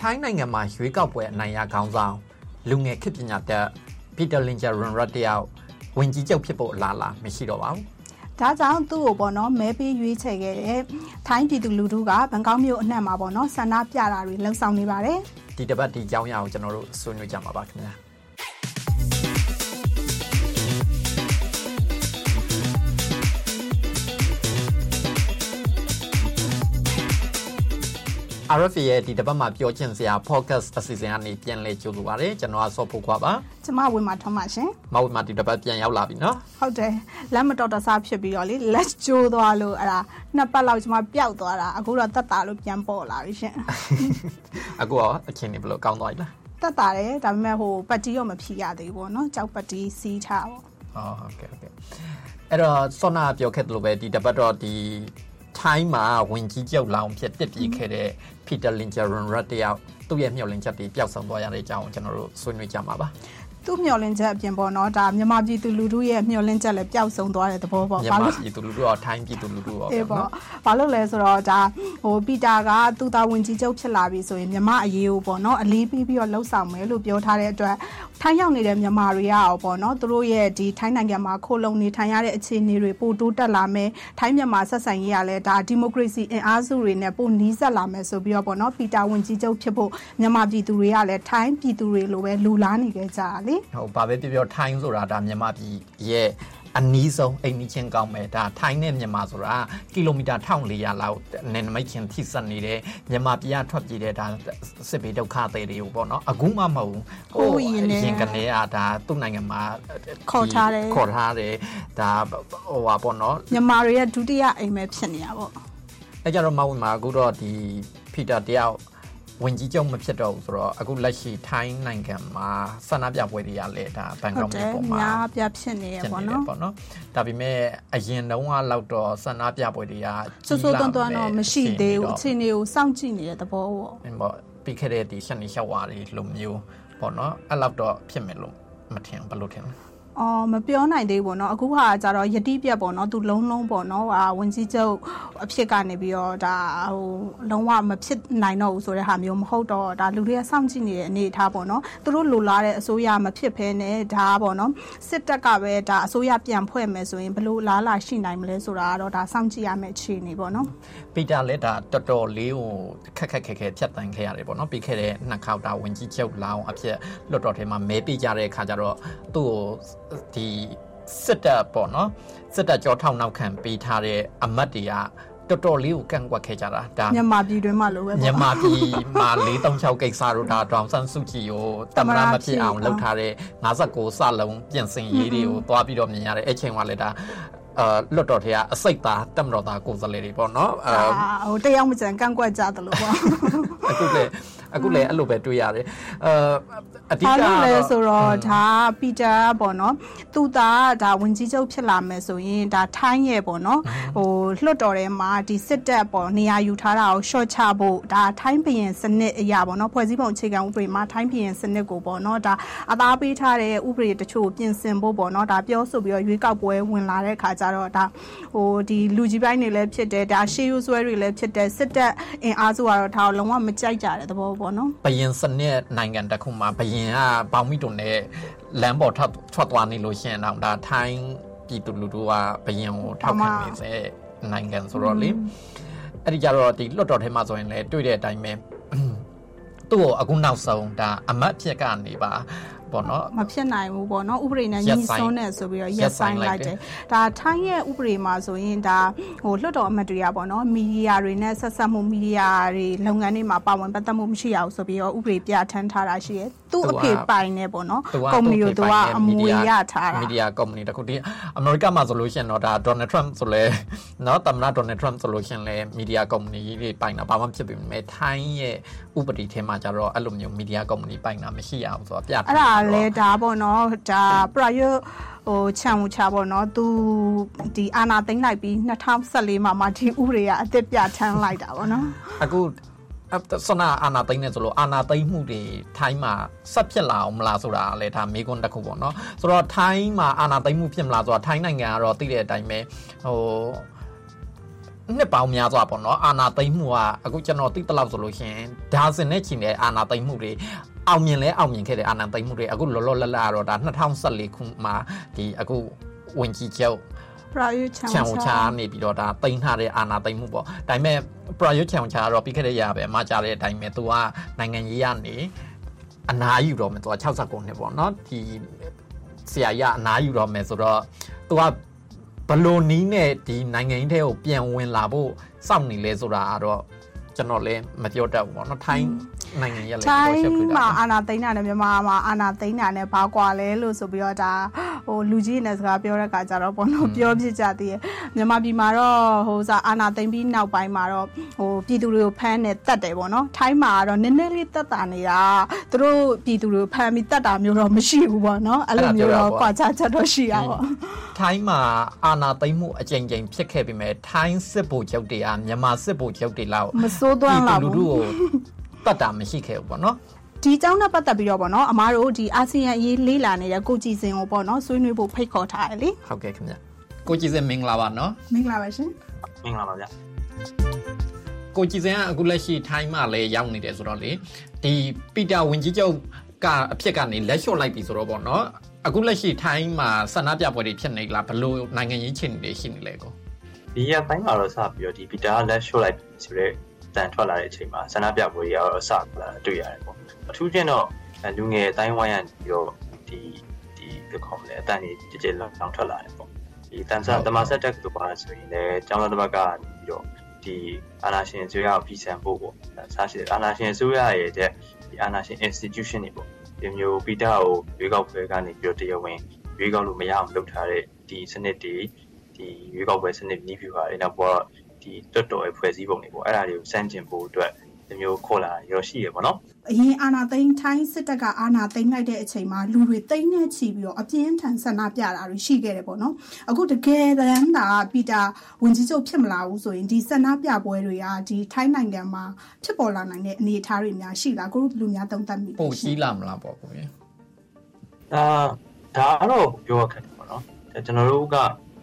ထိုင်းနိုင်ငံမှာရွေးကောက်ပွဲအနိုင်ရခေါင်းဆောင်လူငယ်ခေတ်ပညာတတ်ပီတာလင်ဂျာရွန်ရတ်တယောက်ဝင်ကြီးချုပ်ဖြစ်ဖို့အလားအလာမရှိတော့ပါဘူးဒါကြောင့်သူ့ကိုပေါ့နော်မဲပေးရွေးချယ်ခဲ့တဲ့ထိုင်းပြည်သူလူထုကဘန်ကောက်မြို့အနှံ့မှာပေါ့နော်ဆန္ဒပြတာတွေလှုံ့ဆော်နေပါတယ်ဒီတပတ်ဒီအကြောင်းအရာကိုကျွန်တော်တို့ဆွေးနွေးကြမှာပါခင်ဗျာ RFA ရဲ့ဒီတပတ်မှာပြောချင်စရာ focus အစီအစဉ်ကနေပြန်လဲကြိုဆိုပါရစေကျွန်တော်ကဆော့ဖို့ခွာပါကျွန်မဝေမာထွန်းပါရှင်မဝေမာဒီတပတ်ပြန်ရောက်လာပြီနော်ဟုတ်တယ်လက်မတော်တဆဖြစ်ပြီးတော့လေလက်ကျိုးသွားလို့အဲ့ဒါနှစ်ပတ်လောက်ကျွန်မပျောက်သွားတာအခုတော့တက်တာလို့ပြန်ပေါ်လာပြီရှင်အခုရောအချင်းနေဘယ်လိုကောင်းသွားပြီလားတက်တာတယ်ဒါပေမဲ့ဟိုပတ်တီရောမဖြီရသေးဘူးပေါ့နော်ကြောက်ပတ်တီစီးထားပေါ့အော်ဟုတ်ကဲ့ဟုတ်ကဲ့အဲ့တော့စောနာပြောခဲ့တယ်လို့ပဲဒီတပတ်တော့ဒီ ထိုင်းမှာဝင်ကြီးကြောက်လောင်ဖြစ်တစ်ပြေခဲ့တဲ့ Peter Linger Runrat တယောက်သူ့ရဲ့မျှော်လင့်ချက်တွေပျောက်ဆုံးသွားရတဲ့အကြောင်းကျွန်တော်တို့ဆွေးနွေးကြမှာပါ သူ့မျှော်လင့်ချက်အပြင်ပေါ့နော်ဒါမြန်မာပြည်သူလူထုရဲ့မျှော်လင့်ချက်လည်းပျောက်ဆုံးသွားတဲ့သဘောပေါ့ဘာလို့ပြည်သူလူထုရောထိုင်းပြည်သူလူထုရောအေးပေါ့ဘာလို့လဲဆိုတော့ဒါဟိုပီတာကသူ့သားဝင်ကြီးချုပ်ဖြစ်လာပြီဆိုရင်မြန်မာအရေးကိုပေါ့နော်အလေးပေးပြီးတော့လှုပ်ဆောင်မယ်လို့ပြောထားတဲ့အတွက်ထိုင်းရောက်နေတဲ့မြန်မာတွေရောပေါ့နော်သူတို့ရဲ့ဒီထိုင်းနိုင်ငံမှာခိုလုံနေထိုင်ရတဲ့အခြေအနေတွေပိုတိုးတက်လာမယ်ထိုင်းမြန်မာဆက်ဆံရေးကလည်းဒါဒီမိုကရေစီအင်အားစုတွေနဲ့ပိုနီးစပ်လာမယ်ဆိုပြီးတော့ပေါ့နော်ပီတာဝင်ကြီးချုပ်ဖြစ်ဖို့မြန်မာပြည်သူတွေကလည်းထိုင်းပြည်သူတွေလိုပဲလူလားနေကြကြတာလေဟုတ်ပါပဲပြပြောထိုင်းဆိုတာဒါမြန်မာပြည်ရဲ့အနီးဆုံးအိမ်နီးချင်းကောင်းမယ်ဒါထိုင်းနဲ့မြန်မာဆိုတာကီလိုမီတာ1400လောက်နယ်နိမိတ်ချင်းထိစပ်နေတဲ့မြန်မာပြည်ကထွက်ပြေးတဲ့ဒါစစ်ဘေးဒုက္ခသည်တွေကိုပေါ့နော်အခုမှမဟုတ်ဘူးဟိုရင်ကနေကဒါသူ့နိုင်ငံမှာခေါ်ထားတယ်ခေါ်ထားတယ်ဒါဟိုပါပေါ့နော်မြန်မာတွေရဲ့ဒုတိယအိမ်ပဲဖြစ်နေတာပေါ့အဲကြတော့မဟုတ်မှာအခုတော့ဒီဖီတာတယောက် ဝင်ကြီးချုပ်မဖြစ်တော့ဘူးဆိုတော့အခုလက်ရှိထိုင်းနိုင်ငံမှာဆန္ဒပြပွဲတွေကလည်းဒါဘန်ကောက်မြို့ပေါ်မှာများပြဖြစ်နေရပေါ့နော်ပေါ့နော်ဒါပေမဲ့အရင်တုန်းကလောက်တော့ဆန္ဒပြပွဲတွေကဆိုးဆိုးတွန်းတွန်းတော့မရှိသေးဘူးအခြေအနေကိုစောင့်ကြည့်နေတဲ့သဘောပေါ့ပေါ့ပြီးခဲ့တဲ့ဒီရှက်နေရှောက်ဝါတွေလိုမျိုးပေါ့နော်အဲ့လောက်တော့ဖြစ်မယ်လို့မထင်ဘယ်လိုထင်လဲ အော်မပြောနိုင်သေးဘူးပေါ့နော်အခုဟာကြတော့ယတိပြက်ပေါ့နော်သူလုံးလုံးပေါ့နော်ဟာဝင်ကြီးချုပ်အဖြစ်ကနေပြီးတော့ဒါဟိုလုံးဝမဖြစ်နိုင်တော့ဘူးဆိုတဲ့ဟာမျိုးမဟုတ်တော့ဒါလူတွေကစောင့်ကြည့်နေတဲ့အနေအထားပေါ့နော်သူတို့လိုလားတဲ့အစိုးရမဖြစ်ဖဲနဲ့ဒါပေါ့နော်စစ်တပ်ကပဲဒါအစိုးရပြန်ဖွဲ့မယ်ဆိုရင်ဘလို့လားလာရှိနိုင်မလဲဆိုတာကတော့ဒါစောင့်ကြည့်ရမယ့်အခြေအနေပေါ့နော်ပီတာလည်းဒါတော်တော်လေးကိုခက်ခက်ခဲခဲဖြတ်တန်းခဲ့ရတယ်ပေါ့နော်ပြီးခဲ့တဲ့နှစ်ခေါက်တာဝင်ကြီးချုပ်လောင်းအဖြစ်လွတ်တော်ထဲမှာမဲပေးကြတဲ့အခါကျတော့သူ့ကိုဒီစစ်တပ်ပေါ့နော်စစ်တပ်ကြောထောက်နောက်ခံပေးထားတဲ့အမတ်တွေကတော်တော်လေးကိုကန့်ကွက်ခဲ့ကြတာဒါမြန်မာပြည်တွင်းမှာလိုပဲပေါ့မြန်မာပြည်မှာ436ကိစ္စတို့ဒါတောင်ဆန်းစုကြည်ကိုတမရမဖြစ်အောင်လုပ်ထားတဲ့59စလုံးပြင်ဆင်ရေးတွေကိုသွားပြီးတော့မြင်ရတဲ့အချိန်ကလည်းဒါအာလွတ်တော်ထဲကအစိတ်သားတက်မတော်သားကိုယ်စားလှယ်တွေပေါ့နော်အာဟိုတယောက်မကျန်ကန့်ကွက်ကြတယ်လို့ပေါ့အခုလေအခုလည်းအဲ့လိုပဲတွေ့ရတယ်အာ အဓိကဘာလို့လဲဆိုတော့ဒါပီတာပေါ့နော်သူသားဒါဝင်ကြီးချုပ်ဖြစ်လာမယ်ဆိုရင်ဒါထိုင်းရဲ့ပေါ့နော်ဟိုလွတ်တော်ထဲမှာဒီစစ်တပ်ပေါ့နေရာယူထားတာကိုရှော့ချဖို့ဒါထိုင်းဘရင်စနစ်အရာပေါ့နော်ဖွဲ့စည်းပုံအခြေခံဥပဒေမှာထိုင်းဘရင်စနစ်ကိုပေါ့နော်ဒါအသားပေးထားတဲ့ဥပဒေတချို့ပြင်ဆင်ဖို့ပေါ့နော်ဒါပြောဆိုပြီးတော့ရွေးကောက်ပွဲဝင်လာတဲ့ခါကျတော့ဒါဟိုဒီလူကြီးပိုင်းတွေလည်းဖြစ်တယ်ဒါရှေးရိုးဆွဲတွေလည်းဖြစ်တယ်စစ်တပ်အင်အားစုကတော့ဒါလုံးဝမကြိုက်ကြတဲ့သဘောပေါ့နော်ဘရင်စနစ်နိုင်ငံတစ်ခုမှာဘရင်ကဘောင်မီတုံနဲ့လမ်းပေါ်ထွက်ထွက်သွားနေလို့ရှိရင်တော့ဒါထိုင်းပြည်သူလူထုကဘရင်ကိုထောက်ခံနေစေနိုင်ငံဆိုတော့လေအဲ့ဒီကြတော့ဒီလွတ်တော်ထဲမှာဆိုရင်လည်းတွေ့တဲ့အတိုင်းပဲသူ့ကိုအခုနောက်ဆုံးဒါအမတ်ဖြစ်ကနေပါ ပေါ့နော်မဖြစ်နိုင်ဘူးပေါ့နော်ဥပဒေနဲ့ညီစွန်းတယ်ဆိုပြီးတော့ရက်ဆိုင်လိုက်တယ်ဒါထိုင်းရဲ့ဥပဒေမှာဆိုရင်ဒါဟိုလွှတ်တော်အမတ်တွေကပေါ့နော်မီဒီယာတွေနဲ့ဆက်ဆက်မှုမီဒီယာတွေလုပ်ငန်းတွေမှာပါဝင်ပတ်သက်မှုမရှိအောင်ဆိုပြီးတော့ဥပဒေပြဋ္ဌာန်းထားတာရှိတယ်သူ့အဖေပိုင်နေပေါ့နော်ကုမ္ပဏီကိုသူကအမွေရထားတာမီဒီယာကုမ္ပဏီတခုတည်းအမေရိကမှာဆိုလို့ရှိရင်တော့ဒါဒေါ်နယ်ထရမ့်ဆိုလဲနော်သမ္မတဒေါ်နယ်ထရမ့်ဆိုလို့ရှိရင်လဲမီဒီယာကုမ္ပဏီတွေပိုင်တာဘာမှဖြစ်ပြီမဲ့ထိုင်းရဲ့ဥပဒေထဲမှာကျတော့အဲ့လိုမျိုးမီဒီယာကုမ္ပဏီပိုင်တာမရှိအောင်ဆိုတော့ပြထားအဲ့ဒါလဲဒါပေါ့နော်ဒါ prior ဟိုခြံမူချပေါ့နော်သူဒီအာနာသိမ့်လိုက်ပြီး2014မှာမှဒီဥပဒေကအသစ်ပြဋ္ဌာန်းလိုက်တာပေါ့နော်အခုစနာအာနာသိမ့်နေဆိုလို့အာနာသိမ့်မှုတွေထိုင်းမှာဆက်ဖြစ်လာအောင်မလားဆိုတာလည်းဒါမေးခွန်းတစ်ခုပေါ့နော်ဆိုတော့ထိုင်းမှာအာနာသိမ့်မှုဖြစ်မလားဆိုတာထိုင်းနိုင်ငံကတော့သိတဲ့အတိုင်းပဲဟိုနှစ်ပေါင်းများစွာပေါ့နော်အာနာသိမ့်မှုကအခုကျွန်တော်သိတလောက်ဆိုလို့ရှင်ဒါစင်နဲ့ချီတဲ့အာနာသိမ့်မှုတွေ အောင်မြင်လဲအောင်မြင်ခဲ့တဲ့အာနာသိမ့်မှုတွေအခုလောလောလတ်လတ်တော့ဒါ2014ခုမှာဒီအခုဝင်ကြီးချုပ်ပရာယုချန်ချာနေပြီးတော့ဒါတိန်းထားတဲ့အာနာသိမ့်မှုပေါ့ဒါပေမဲ့ပရာယုချန်ချာကတော့ပြီးခဲ့တဲ့ရပဲအမကြားတဲ့အတိုင်းပဲသူကနိုင်ငံရေးကနေအနာယူတော့မယ်သူက69နှစ်ပေါ့နော်ဒီဆရာရအနာယူတော့မယ်ဆိုတော့သူကဘလို့နီးနဲ့ဒီနိုင်ငံရေးထဲကိုပြန်ဝင်လာဖို့စောင့်နေလဲဆိုတာကတော့ကျွန်တော်လည်းမပြောတတ်ဘူးပေါ့နော်ထိုင်း နိုင်ငံရလည်းတော့ရှက်ပြတာမှာအာနာသိန်းတာနဲ့မြန်မာမှာအာနာသိန်းတာနဲ့ဘာကွာလဲလို့ဆိုပြီးတော့ဒါဟိုလူကြီးနဲ့စကားပြောတဲ့ခါကျတော့ဘောနော်ပြောဖြစ်ကြသေးရဲ့မြန်မာပြည်မှာတော့ဟိုစားအာနာသိန်းပြီးနောက်ပိုင်းမှာတော့ဟိုပြည်သူတွေကိုဖမ်းနေတတ်တယ်ပေါ့နော်ထိုင်းမှာတော့နည်းနည်းလေးတက်တာနေတာသူတို့ပြည်သူတွေကိုဖမ်းပြီးတက်တာမျိုးတော့မရှိဘူးပေါ့နော်အဲ့လိုမျိုးတော့ကွာခြားချက်တော့ရှိရပါထိုင်းမှာအာနာသိန်းမှုအကြိမ်ကြိမ်ဖြစ်ခဲ့ပြီမဲ့ထိုင်းစစ်ဗိုလ်ချုပ်တွေကမြန်မာစစ်ဗိုလ်ချုပ်တွေလောက်မစိုးသွမ်းလောက်ဘူးလူတို့ကို တတ်တာမရှိခဲ့ဘူးပေါ့နော်ဒီအကြောင်းနဲ့ပတ်သက်ပြီးတော့ပေါ့နော်အမားတို့ဒီအာဆီယံအရေးလေးလာနေတဲ့ကိုကြည်စင်ကိုပေါ့နော်ဆွေးနွေးဖို့ဖိတ်ခေါ်ထားတယ်လေဟုတ်ကဲ့ခင်ဗျကိုကြည်စင်မင်္ဂလာပါနော်မင်္ဂလာပါရှင်မင်္ဂလာပါဗျကိုကြည်စင်ကအခုလက်ရှိထိုင်းမှာလည်းရောက်နေတယ်ဆိုတော့လေဒီပီတာဝင်ကြီးချုပ်ကအဖြစ်ကနေလက်လျှော့လိုက်ပြီဆိုတော့ပေါ့နော်အခုလက်ရှိထိုင်းမှာဆန္ဒပြပွဲတွေဖြစ်နေလားဘလို့နိုင်ငံရေးခြေနေတွေရှိနေလဲကိုဒီရပိုင်းမှာတော့စပြီးတော့ဒီပီတာကလက်လျှော့လိုက်ဆိုတော့ တန်ထွက်လာတဲ့အချိန်မှာဆန္ဒပြပွဲတွေကတော့စလာတွေ့ရတယ်ပေါ့အထူးဖြင့်တော့လူငယ်အတိုင်းဝိုင်းရပြီးတော့ဒီဒီဘယ်ခေါ်မလဲအတန်ကြီးကြည်ကြည်လောင်ထွက်လာတယ်ပေါ့ဒီတန်ဆာတမဆက်တက်တို့ပါဆိုရင်လည်းကျောင်းတော်တစ်ပတ်ကနေပြီးတော့ဒီအာနာရှင်အစိုးရကိုပြည်ဆန်ဖို့ပေါ့စားရှိအာနာရှင်အစိုးရရဲ့တဲ့ဒီအာနာရှင် institution တွေပေါ့ဒီမျိုးပီတာကိုရွေးကောက်ပွဲကနေပြီးတော့တရားဝင်ရွေးကောက်လို့မရအောင်လုပ်ထားတဲ့ဒီစနစ်တွေဒီရွေးကောက်ပွဲစနစ်နီးပြူပါတယ်နောက်ပေါ် ဒီတွတ်တော်ရဲ့ဖွဲ့စည်းပုံတွေပေါ့အဲ့ဒါတွေကိုစမ်းကျင်ဖို့အတွက်ဒီမျိုးခေါ်လာရောရှိရပေါ့နော်အရင်အာနာသိန်းထိုင်းစစ်တပ်ကအာနာသိန်းလိုက်တဲ့အချိန်မှာလူတွေတိတ်နေချီပြီးတော့အပြင်းထန်ဆန္ဒပြတာတွေရှိခဲ့တယ်ပေါ့နော်အခုတကယ်တမ်းသာပီတာဝင်ကြီးချုပ်ဖြစ်မလာဘူးဆိုရင်ဒီဆန္ဒပြပွဲတွေကဒီထိုင်းနိုင်ငံမှာဖြစ်ပေါ်လာနိုင်တဲ့အနေအထားတွေများရှိလားကိုတို့လူများသုံးသပ်မိပိုရှိလာမလားပေါ့ကိုကြီးအာဒါတော့ပြောရခက်တယ်ပေါ့နော်ကျွန်တော်တို့က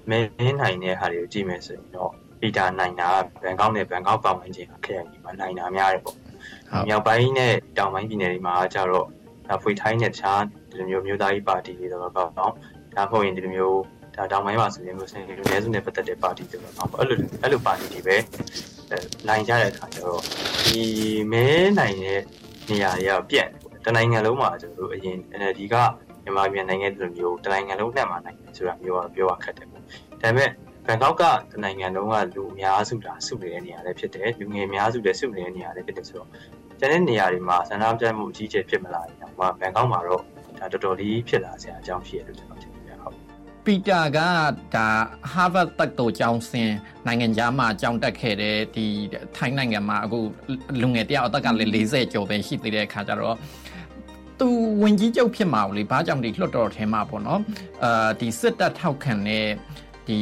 မင်းနိုင်တဲ့ဟာတွေကိုကြည့်မယ်ဆိုရင်တော့ ပီတာနိုင်တာဘန်ကောက်နဲ့ဘန်ကောက်ပတ်ဝန်းကျင်ခရိုင်ဒီမှာနိုင်တာများတယ်ပေါ့မြောက်ပိုင်းနဲ့တောင်ပိုင်းပြည်နယ်တွေမှာကျတော့ဒါဖွေထိုင်းနဲ့တခြားဒီလိုမျိုးမျိုးသားရေးပါတီတွေတော့ပေါ့နော်ဒါမှမဟုတ်ရင်ဒီလိုမျိုးဒါတောင်ပိုင်းမှာဆိုရင်မျိုးစင်လူနည်းစုနဲ့ပတ်သက်တဲ့ပါတီတွေပေါ့နော်အဲ့လိုအဲ့လိုပါတီတွေပဲနိုင်ကြတဲ့အခါကျတော့ဒီမဲနိုင်တဲ့နေရာတွေကပြက်တနိုင်ငံလုံးမှာကျွန်တော်တို့အရင် NLD ကမြန်မာပြည်နိုင်ငံဒီလိုမျိုးတနိုင်ငံလုံးနဲ့မှာနိုင်တယ်ဆိုတာမျိုးကပြောရခက်တယ်ပေါ့ဒါပေမဲ့ ဘန်ကောက်ကနိုင်ငံလုံးကလူအများစုတာစုနေတဲ့နေရာလည်းဖြစ်တယ်လူငယ်အများစုလည်းစုနေတဲ့နေရာလည်းဖြစ်တယ်ဆိုတော့ကျန်တဲ့နေရာတွေမှာဆန္ဒပြမှုအကြီးအကျယ်ဖြစ်မလာရင်တော့ဘန်ကောက်မှာတော့ဒါတော်တော်လေးဖြစ်လာစရာအကြောင်းရှိတယ်လို့ကျွန်တော်ထင်တယ်ဟုတ်ပီတာကဒါ Harvard တက္ကသိုလ်ကျောင်းဆင်းနိုင်ငံခြားမှာကျောင်းတက်ခဲ့တဲ့ဒီထိုင်းနိုင်ငံမှာအခုလူငယ်တယောက်အသက်ကလည်း40ကျော်ပဲရှိသေးတဲ့အခါကျတော့သူဝင်ကြီးချုပ်ဖြစ်မှာလေဘာကြောင့်ဒီလွှတ်တော်ထဲမှာပေါ့နော်အာဒီစစ်တပ်ထောက်ခံတဲ့ဒီ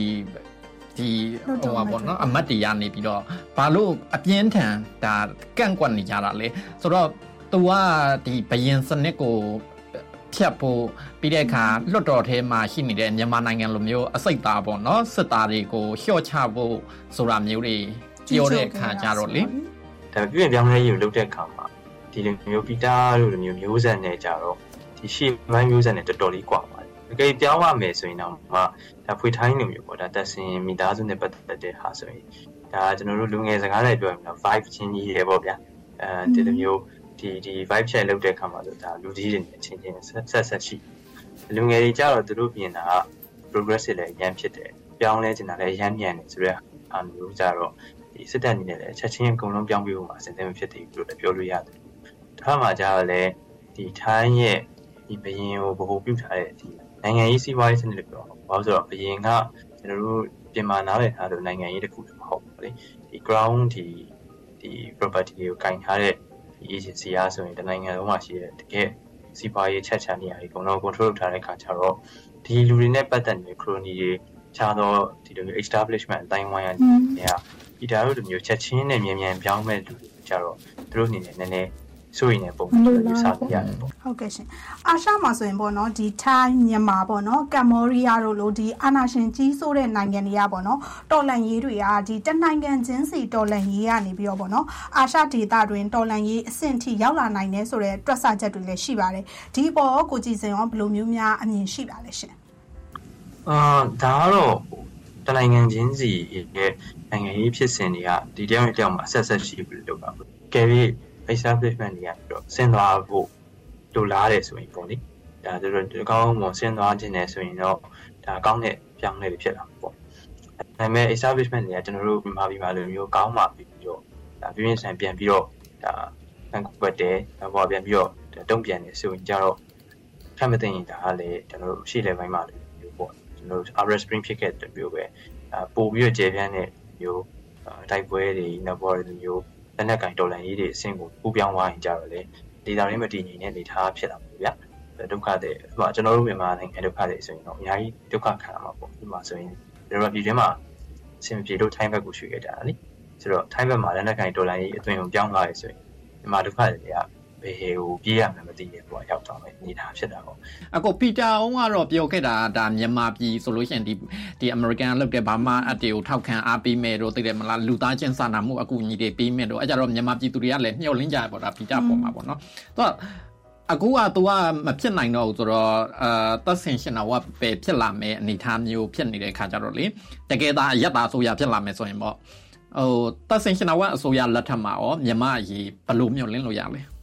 ဒီဟိုပါပေါ့နော်အမတ်တရားနေပြီးတော့ဘာလို့အပြင်းထန်ဒါကန့်ကွက်နေကြတာလဲဆိုတော့သူကဒီဘယင်စနစ်ကိုဖြတ်ဖို့ပြီးတဲ့အခါလွတ်တော်ထဲမှာရှိနေတဲ့မြန်မာနိုင်ငံလိုမျိုးအစိတ်သားပေါ့နော်စစ်သားတွေကိုလျှော့ချဖို့ဆိုတာမျိုးတွေပြောတဲ့အခါကြတော့လေဒါပြည့်ပြောင်းလဲရေးလုပ်တဲ့အခါမှာဒီလိုမျိုးပီတာတို့လိုမျိုးမျိုးဆက်နဲ့ကြတော့ဒီရှေ့ပိုင်းမျိုးဆက်နဲ့တော်တော်လေးကွာပါတယ် အကယ်ပြောင်းရမယ်ဆိုရင်တော့ဒါဖွေထိုင်းနေမျိုးပေါ့ဒါတက်စင်မိသားစုနဲ့ပတ်သက်တဲ့ဟာဆိုရင်ဒါကျွန်တော်တို့လူငယ်စကားလိုက်ပြောရင်တော့ vibe ချင်းကြီးတယ်ပေါ့ဗျာအဲဒီလိုမျိုးဒီဒီ vibe check လုပ်တဲ့အခါမှာဆိုဒါလူကြီးတွေနဲ့ချင်းချင်းဆက်ဆက်ရှိလူငယ်တွေကြတော့သူတို့ပြင်တာက progressive လည်းအရင်ဖြစ်တယ်ပြောင်းလဲကျင်တာလည်းအရင်မြန်တယ်ဆိုတော့အာမျိုးကြတော့ဒီစစ်တပ်အနေနဲ့လည်းချက်ချင်းအကုန်လုံးပြောင်းပြဖို့မှာအဆင်သင့်မဖြစ်သေးဘူးလို့လည်းပြောလို့ရတယ်။ဒါမှကြတော့လည်းဒီထိုင်းရဲ့ဒီဘရင်ကိုဗဟိုပြုထားတဲ့ဒီ နိုင်ငံရေးစီးပွားရေးစနစ်တွေပြောဘာလို့ဆိုတော့ဘရင်ကကျွန်တော်တို့ပြင်မာနားလည်ထားတဲ့နိုင်ငံရေးတစ်ခုမဟုတ်ဘူးလေဒီ ground ဒီဒီ property တွေကိုကင်ထားတဲ့ဒီ agency အားဆိုရင်တနိုင်ငံလုံးမှာရှိတဲ့တကယ်စီးပွားရေးချက်ချနေရာတွေအကုန်လုံး control လုပ်ထားတဲ့အခါကျတော့ဒီလူတွေနဲ့ပတ်သက်နေတဲ့ crony တွေခြားသောဒီလိုမျိုး establishment အတိုင်းဝိုင်းရနေရဒီဒါတို့လိုမျိုးချက်ချင်းနဲ့မြန်မြန်ပြောင်းမဲ့လူတွေကြတော့သူတို့အနေနဲ့နည်းနည်း စိုးရင်တဲ့ပုံစံမျိုးယူဆရတယ်ပေါ့ဟုတ်ကဲ့ရှင်အာရှမှာဆိုရင်ပေါ့နော်ဒီထိုင်းမြန်မာပေါ့နော်ကမ်မောရီးယားတို့လိုဒီအာနာရှင်ကြီးစိုးတဲ့နိုင်ငံတွေကပေါ့နော်တော်လန်ရေးတွေကဒီတနိုင်ငံချင်းစီတော်လန်ရေးကနေပြီးတော့ပေါ့နော်အာရှဒေသတွင်တော်လန်ရေးအဆင့်ထိရောက်လာနိုင်တယ်ဆိုတဲ့တွက်ဆချက်တွေလည်းရှိပါတယ်ဒီပေါ်ကိုကြည်စင်ရောဘယ်လိုမျိုးများအမြင်ရှိပါလဲရှင်အာဒါကတော့တနိုင်ငံချင်းစီရဲ့နိုင်ငံရေးဖြစ်စဉ်တွေကဒီတယောက်နဲ့တယောက်မှာဆက်ဆက်ရှိပြီးလုပ်တာပေါ့က ယ်ပြီး establishment တွေကပြီးတော့ဆင်းသွားဖို့လိုလားတယ်ဆိုရင်ပေါ့လေဒါတို့တို့ကောင်းမွန်ဆင်းသွားခြင်းနဲ့ဆိုရင်တော့ဒါကောင်းတဲ့ပြောင်းလဲတွေဖြစ်လာမှာပေါ့ဒါပေမဲ့ establishment တွေကကျွန်တော်တို့မြန်မာပြည်မှာလိုမျိုးကောင်းမှပြီးတော့ဒါပြင်းပြင်းဆန်ပြန်ပြီးတော့ဒါဆန်ကွက်တယ်ဒါပေါ်ပြန်ပြီးတော့တုံ့ပြန်နေဆိုရင်ကြတော့ထပ်မသိရင်ဒါကလည်းကျွန်တော်တို့ရှေ့လေပိုင်းမှာလို့မျိုးပေါ့ကျွန်တော်တို့ Arab Spring ဖြစ်ခဲ့တဲ့မျိုးပဲအာပို့ပြီးတော့ကျေပြန်းတဲ့မျိုးတိုက်ပွဲတွေနောက်ပေါ်တဲ့မျိုး လက်နက်ကင်တော်လန်ရေးတွေအဆင့်ကိုပူပြောင်းသွားရင်ကြတော့လေဒေတာရင်းမတည်ငြိမ်တဲ့အနေထားဖြစ်လာမှာဗျာဒုက္ခတွေဟိုကျွန်တော်တို့မြန်မာနိုင်ငံဒုက္ခတွေဆိုရင်တော့အများကြီးဒုက္ခခံရမှာပေါ့ဒီမှာဆိုရင်ကျွန်တော်ပြည်တွင်းမှာအဆင်ပြေလို့ထိုင်းဘက်ကိုရွှေ့ခဲ့ကြတာလေဆိုတော့ထိုင်းဘက်မှာလက်နက်ကင်တော်လန်ရေးအသွင်ကိုပြောင်းသွားရဆိုရင်မြန်မာဒုက္ခတွေက ဘယ်ဟိုပြေးရမှမသိတဲ့ပုံရောက်သွားမယ်အနေထားဖြစ်တာပေါ့အကိုပီတာအောင်ကတော့ပြောခဲ့တာဒါမြန်မာပြည်ဆိုလို့ရှိရင်ဒီဒီအမေရိကန်လောက်တဲ့ဘာမှအတေကိုထောက်ခံအားပေးမယ်တော့သိတယ်မလားလူသားချင်းစာနာမှုအကူအညီတွေပေးမယ်တော့အဲကြတော့မြန်မာပြည်သူတွေကလည်းမျှော်လင့်ကြရပေါ့ဒါပီတာပေါ်မှာပေါ့နော်သူကအခုက तू ကမဖြစ်နိုင်တော့ဘူးဆိုတော့အာသက်ဆင်ရှင်တော်ကပဲဖြစ်လာမယ်အနေထားမျိုးဖြစ်နေတဲ့ခါကြတော့လေတကယ်သားအရက်သားအစိုးရဖြစ်လာမယ်ဆိုရင်ပေါ့ဟိုသက်ဆင်ရှင်တော်ကအစိုးရလက်ထက်မှာရောမြန်မာအရေးဘယ်လိုမျှော်လင့်လို့ရလဲ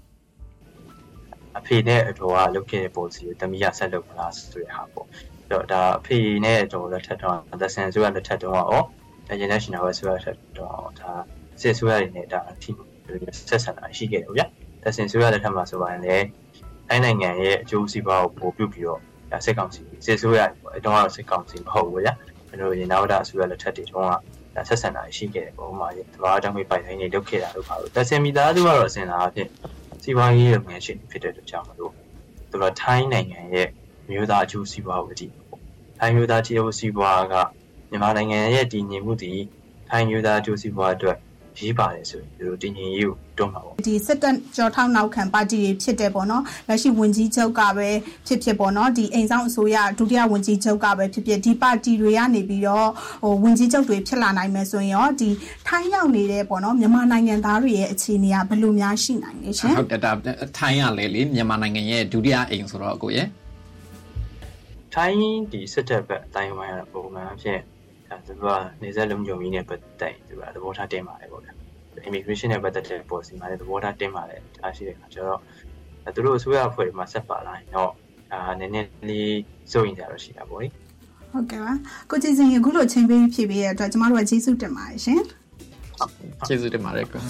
အဖေနဲ့အတော်ကလုပ်ခဲ့တဲ့ policy ကိုတမီးရဆက်လုပ်မလားဆိုတဲ့ဟာပေါ့အဲ့တော့ဒါအဖေနဲ့အတော်လက်ထက်တော့သဆန်ဆိုရလက်ထက်တော့ဩဒါ international ဆိုရလက်ထက်တော့ဒါစစ်ဆိုရတွေနဲ့ဒါအထီးဆက်ဆံတာရှိခဲ့တယ်ဗျာသဆန်ဆိုရလက်ထက်မှာဆိုပါရင်လည်းတိုင်းနိုင်ငံရဲ့အကျိုးစီးပွားကိုပို့ပြုပြီးတော့ဒါစစ်ကောင်စီစစ်ဆိုရပေါ့အတော့ကတော့စစ်ကောင်စီမဟုတ်ဘူးဗျာကျွန်တော်ရေနာဝဒဆိုရလက်ထက်တွေတော့ကဒါဆက်ဆံတာရှိခဲ့တယ်ပုံမှန်ရေတဘာတောင်းမိပိုင်တိုင်းတွေလုပ်ခဲ့တာလို့ပါလို့သဆန်မိသားစုကတော့အစင်လာအဖြစ် စီးပွားရေးလုပ်ငန်းရှင်ဖြစ်တဲ့အတွက်ကြောင့်မလို့သူတို့ထိုင်းနိုင်ငံရဲ့မျိုးသားအကျိုးစီးပွားကိုကြည့်ပေါ့ထိုင်းမျိုးသားအကျိုးစီးပွားကမြန်မာနိုင်ငံရဲ့တည်ငြိမ်မှုတည်ထိုင်းမျိုးသားအကျိုးစီးပွားအတွက် ရေးပါတယ်ဆိုရင်ဒီလိုတည်ငြိမ်ရေးကိုတွန်းမှာပေါ့ဒီစစ်တပ်ကြောထောက်နောက်ခံပါတီတွေဖြစ်တယ်ပေါ့နော်လက်ရှိဝန်ကြီးချုပ်ကပဲဖြစ်ဖြစ်ပေါ့နော်ဒီအိမ်ဆောင်အစိုးရဒုတိယဝန်ကြီးချုပ်ကပဲဖြစ်ဖြစ်ဒီပါတီတွေကနေပြီးတော့ဟိုဝန်ကြီးချုပ်တွေဖြစ်လာနိုင်မယ်ဆိုရင်ရောဒီထိုင်းရောက်နေတဲ့ပေါ့နော်မြန်မာနိုင်ငံသားတွေရဲ့အခြေအနေကဘယ်လိုများရှိနိုင်လဲရှင်ဟုတ်တယ်ဒါထိုင်းရလေလေမြန်မာနိုင်ငံရဲ့ဒုတိယအိမ်ဆိုတော့ကိုရဲ့ထိုင်းဒီစစ်တပ်ဘက်အတိုင်းဝိုင်းရပုံမှန်အဖြစ် ဒါသူကနေဆက်လုံးကြုံကြီးနဲ့ပတ်သက်သူကသဘောထားတင်ပါတယ်ပေါ့ဗျာ immigration နဲ့ပတ်သက်တဲ့ policy မှာလည်းသဘောထားတင်ပါတယ်အားရှိတဲ့အခါကျတော့သူတို့အစိုးရအဖွဲ့တွေမှာဆက်ပါလာရင်တော့ဒါနည်းနည်းလေးစိုးရင်ကြတော့ရှိတာပေါ့လေဟုတ်ကဲ့ပါကိုကြည်စင်အခုလိုချိန်ပေးဖြည့်ပေးရတဲ့အတွက်ကျမတို့ကကျေးဇူးတင်ပါတယ်ရှင်ကျေးဇူးတင်ပါတယ်ကွာ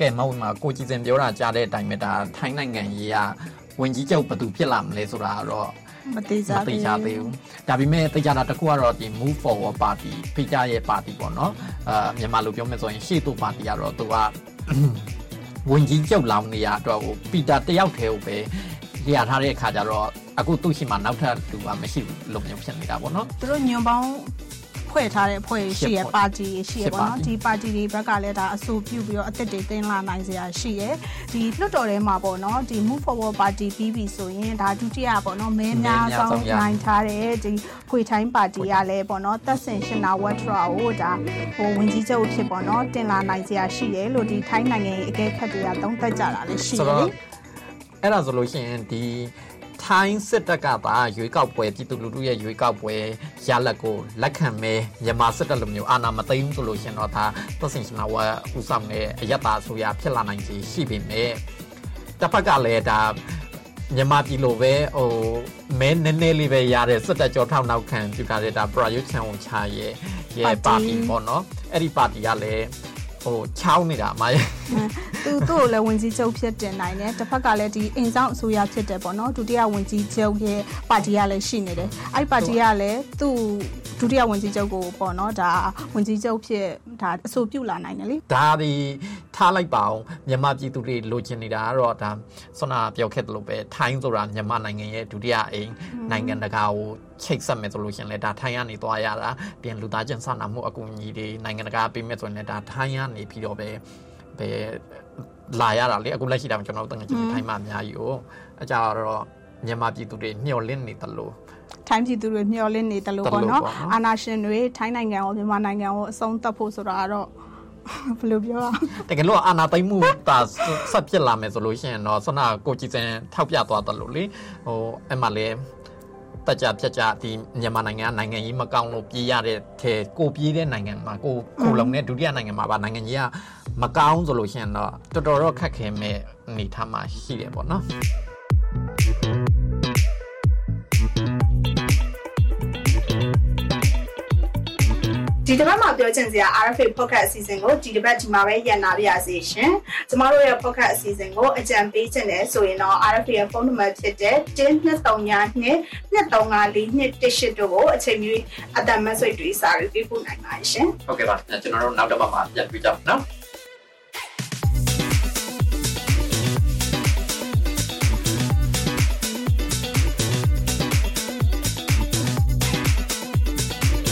ကဲမဟုတ်မှာကိုကြည်စင်ပြောတာကြားတဲ့အတိုင်းပဲဒါထိုင်းနိုင်ငံကြီးကဝင်ကြီးချုပ်ဘယ်သူဖြစ်လာမလဲဆိုတာတော့မသေးမစားသိကြသေးဘူးဒါပေမဲ့သိကြတာတစ်ခုကတော့ဒီ move forward party ဖိကြရဲ့ party ပေါ့နော်အာမြန်မာလိုပြောမယ်ဆိုရင်ရှေ့တူပါတီကတော့သူကဝင်ကြီးကျုပ်လောင်နေရအတွက်ဟိုပီတာတယောက်တည်းကိုပဲလျာထားတဲ့အခါကျတော့အခုသူ့ရှိမှနောက်ထပ်သူကမရှိဘူးလို့မျိုးဖြစ်နေတာပေါ့နော်သူတို့ညွန်ပေါင်း ဖွဲ့ထားတဲ့ဖွဲ့ရှိရရှစ်ဖွဲ့ပါတီရှိရရှစ်ပေါ့ပါတီနော်ဒီပါတီတွေဘက်ကလည်းဒါအဆိုပြုပြီးတော့အသက်တွေတင်လာနိုင်စရာရှိရဒီလွှတ်တော်ထဲမှာပေါ့နော်ဒီ move forward party ပြီးပြီဆိုရင်ဒါဒုတိယပေါ့နော်မဲများဆုံးနိုင်ထားတဲ့ဒီခွေထိုင်းပါတီကလည်းပေါ့နော်သက်စင်ရှင်နာဝက်ထရာကိုဒါဟိုဝင်ကြီးချုပ်အဖြစ်ပေါ့နော်တင်လာနိုင်စရာရှိတယ်လို့ဒီထိုင်းနိုင်ငံရဲ့အကဲခတ်တွေကသုံးသပ်ကြတာလည်းရှိဆိုတယ်တော့လေအဲ့ဒါဆိုလို့ရှိရင်ဒီ ထိုင်းစစ်တပ်ကပါရွေးကောက်ပွဲပြည်သူလူထုရဲ့ရွေးကောက်ပွဲရလက်ကိုလက်ခံမဲမြန်မာစစ်တပ်လိုမျိုးအာဏာမသိမ်းဘူးဆိုလို့ရှိရင်တော့ဒါသက်စင်ရှင်နာဝါဥဆောင်တဲ့အယက်တာဆိုရဖြစ်လာနိုင်ခြေရှိပေမဲ့တစ်ဖက်ကလည်းဒါမြန်မာပြည်လိုပဲဟိုမဲနည်းနည်းလေးပဲရတဲ့စစ်တပ်ကြောထောက်နောက်ခံပြုကြတဲ့ဒါပရာယုချန်ဝန်ချာရဲ့ရဲ့ပါတီပေါ့နော်အဲ့ဒီပါတီကလည်းဟိုချောင်းနေတာအမရဲ့ သူသူ့ကိုလည်းဝင်ကြီးချုပ်ဖြစ်တင်နိုင်တယ်တစ်ဖက်ကလည်းဒီအိမ်ဆောင်အစိုးရဖြစ်တယ်ပေါ့နော်ဒုတိယဝင်ကြီးချုပ်ရဲ့ပါတီကလည်းရှိနေတယ်အဲ့ဒီပါတီကလည်းသူ့ဒုတိယဝန်ကြီးချုပ်ကိုပေါ့နော်ဒါဝန်ကြီးချုပ်ဖြစ်ဒါအဆိုပြုလာနိုင်တယ်လေဒါဒီထားလိုက်ပါအောင်မြန်မာပြည်သူတွေလိုချင်နေတာကတော့ဒါဆွမ်းနာပြောခဲ့တယ်လို့ပဲထိုင်းဆိုတာမြန်မာနိုင်ငံရဲ့ဒုတိယအိမ်နိုင်ငံတကာကိုချိတ်ဆက်မယ်ဆိုလို့ရှင်လဲဒါထိုင်းကနေသွားရတာပြင်လူသားချင်းစာနာမှုအကူအညီတွေနိုင်ငံတကာပေးမယ်ဆိုရင်လည်းဒါထိုင်းကနေပြီးတော့ပဲပဲ လာရတာလေအခုလက်ရှိတာကျွန်တော်တို့တကယ်ချင်းထိုင်းမှာအများကြီးကိုအကြတော့မြန်မာပြည်သူတွေမျှော်လင့်နေတယ်လို့ထိုင်းပြည်သူတွေမျှော်လင့်နေတယ်လို့ပေါ့နော်အာနာရှင်တွေထိုင်းနိုင်ငံကိုမြန်မာနိုင်ငံကိုအဆုံးသတ်ဖို့ဆိုတာကတော့ဘယ်လိုပြောရတကယ်လို့အာနာသိမ့်မှုတာဆက်ဖြစ်လာမယ်ဆိုလို့ရှိရင်တော့ဆွမ်းနာကိုကြည်စင်ထောက်ပြသွားတယ်လို့လေဟိုအဲ့မှာလေ တက်ကြပြက်ကြဒီမြန်မာနိုင်ငံနိုင်ငံကြီးမကောင်းလို့ပြေးရတဲ့ထဲကိုပြေးတဲ့နိုင်ငံမှာကိုကိုလုံတဲ့ဒုတိယနိုင်ငံမှာပါနိုင်ငံကြီးကမကောင်းဆိုလို့ရှိရင်တော့တော်တော်တော့ခက်ခဲမဲ့အနေထားမှာရှိတယ်ပေါ့နော် ဒီတစ်ပတ်မှာပြောချင်စရာ RFA podcast အစီအစဉ်ကိုဒီတစ်ပတ်ဒီမှာပဲရန်နာပြရစီရှင်ကျမတို့ရဲ့ podcast အစီအစဉ်ကိုအကြံပေးချင်တယ်ဆိုရင်တော့ RFA ရဲ့ဖုန်းနံပါတ်ဖြစ်တဲ့12392 234218တို့ကိုအချိန်မီအတန်မက်ဆေ့တွေစာတွေပေးပို့နိုင်ပါတယ်ရှင်ဟုတ်ကဲ့ပါကျွန်တော်တို့နောက်တစ်ပတ်မှာပြန်တွေ့ကြပါနော်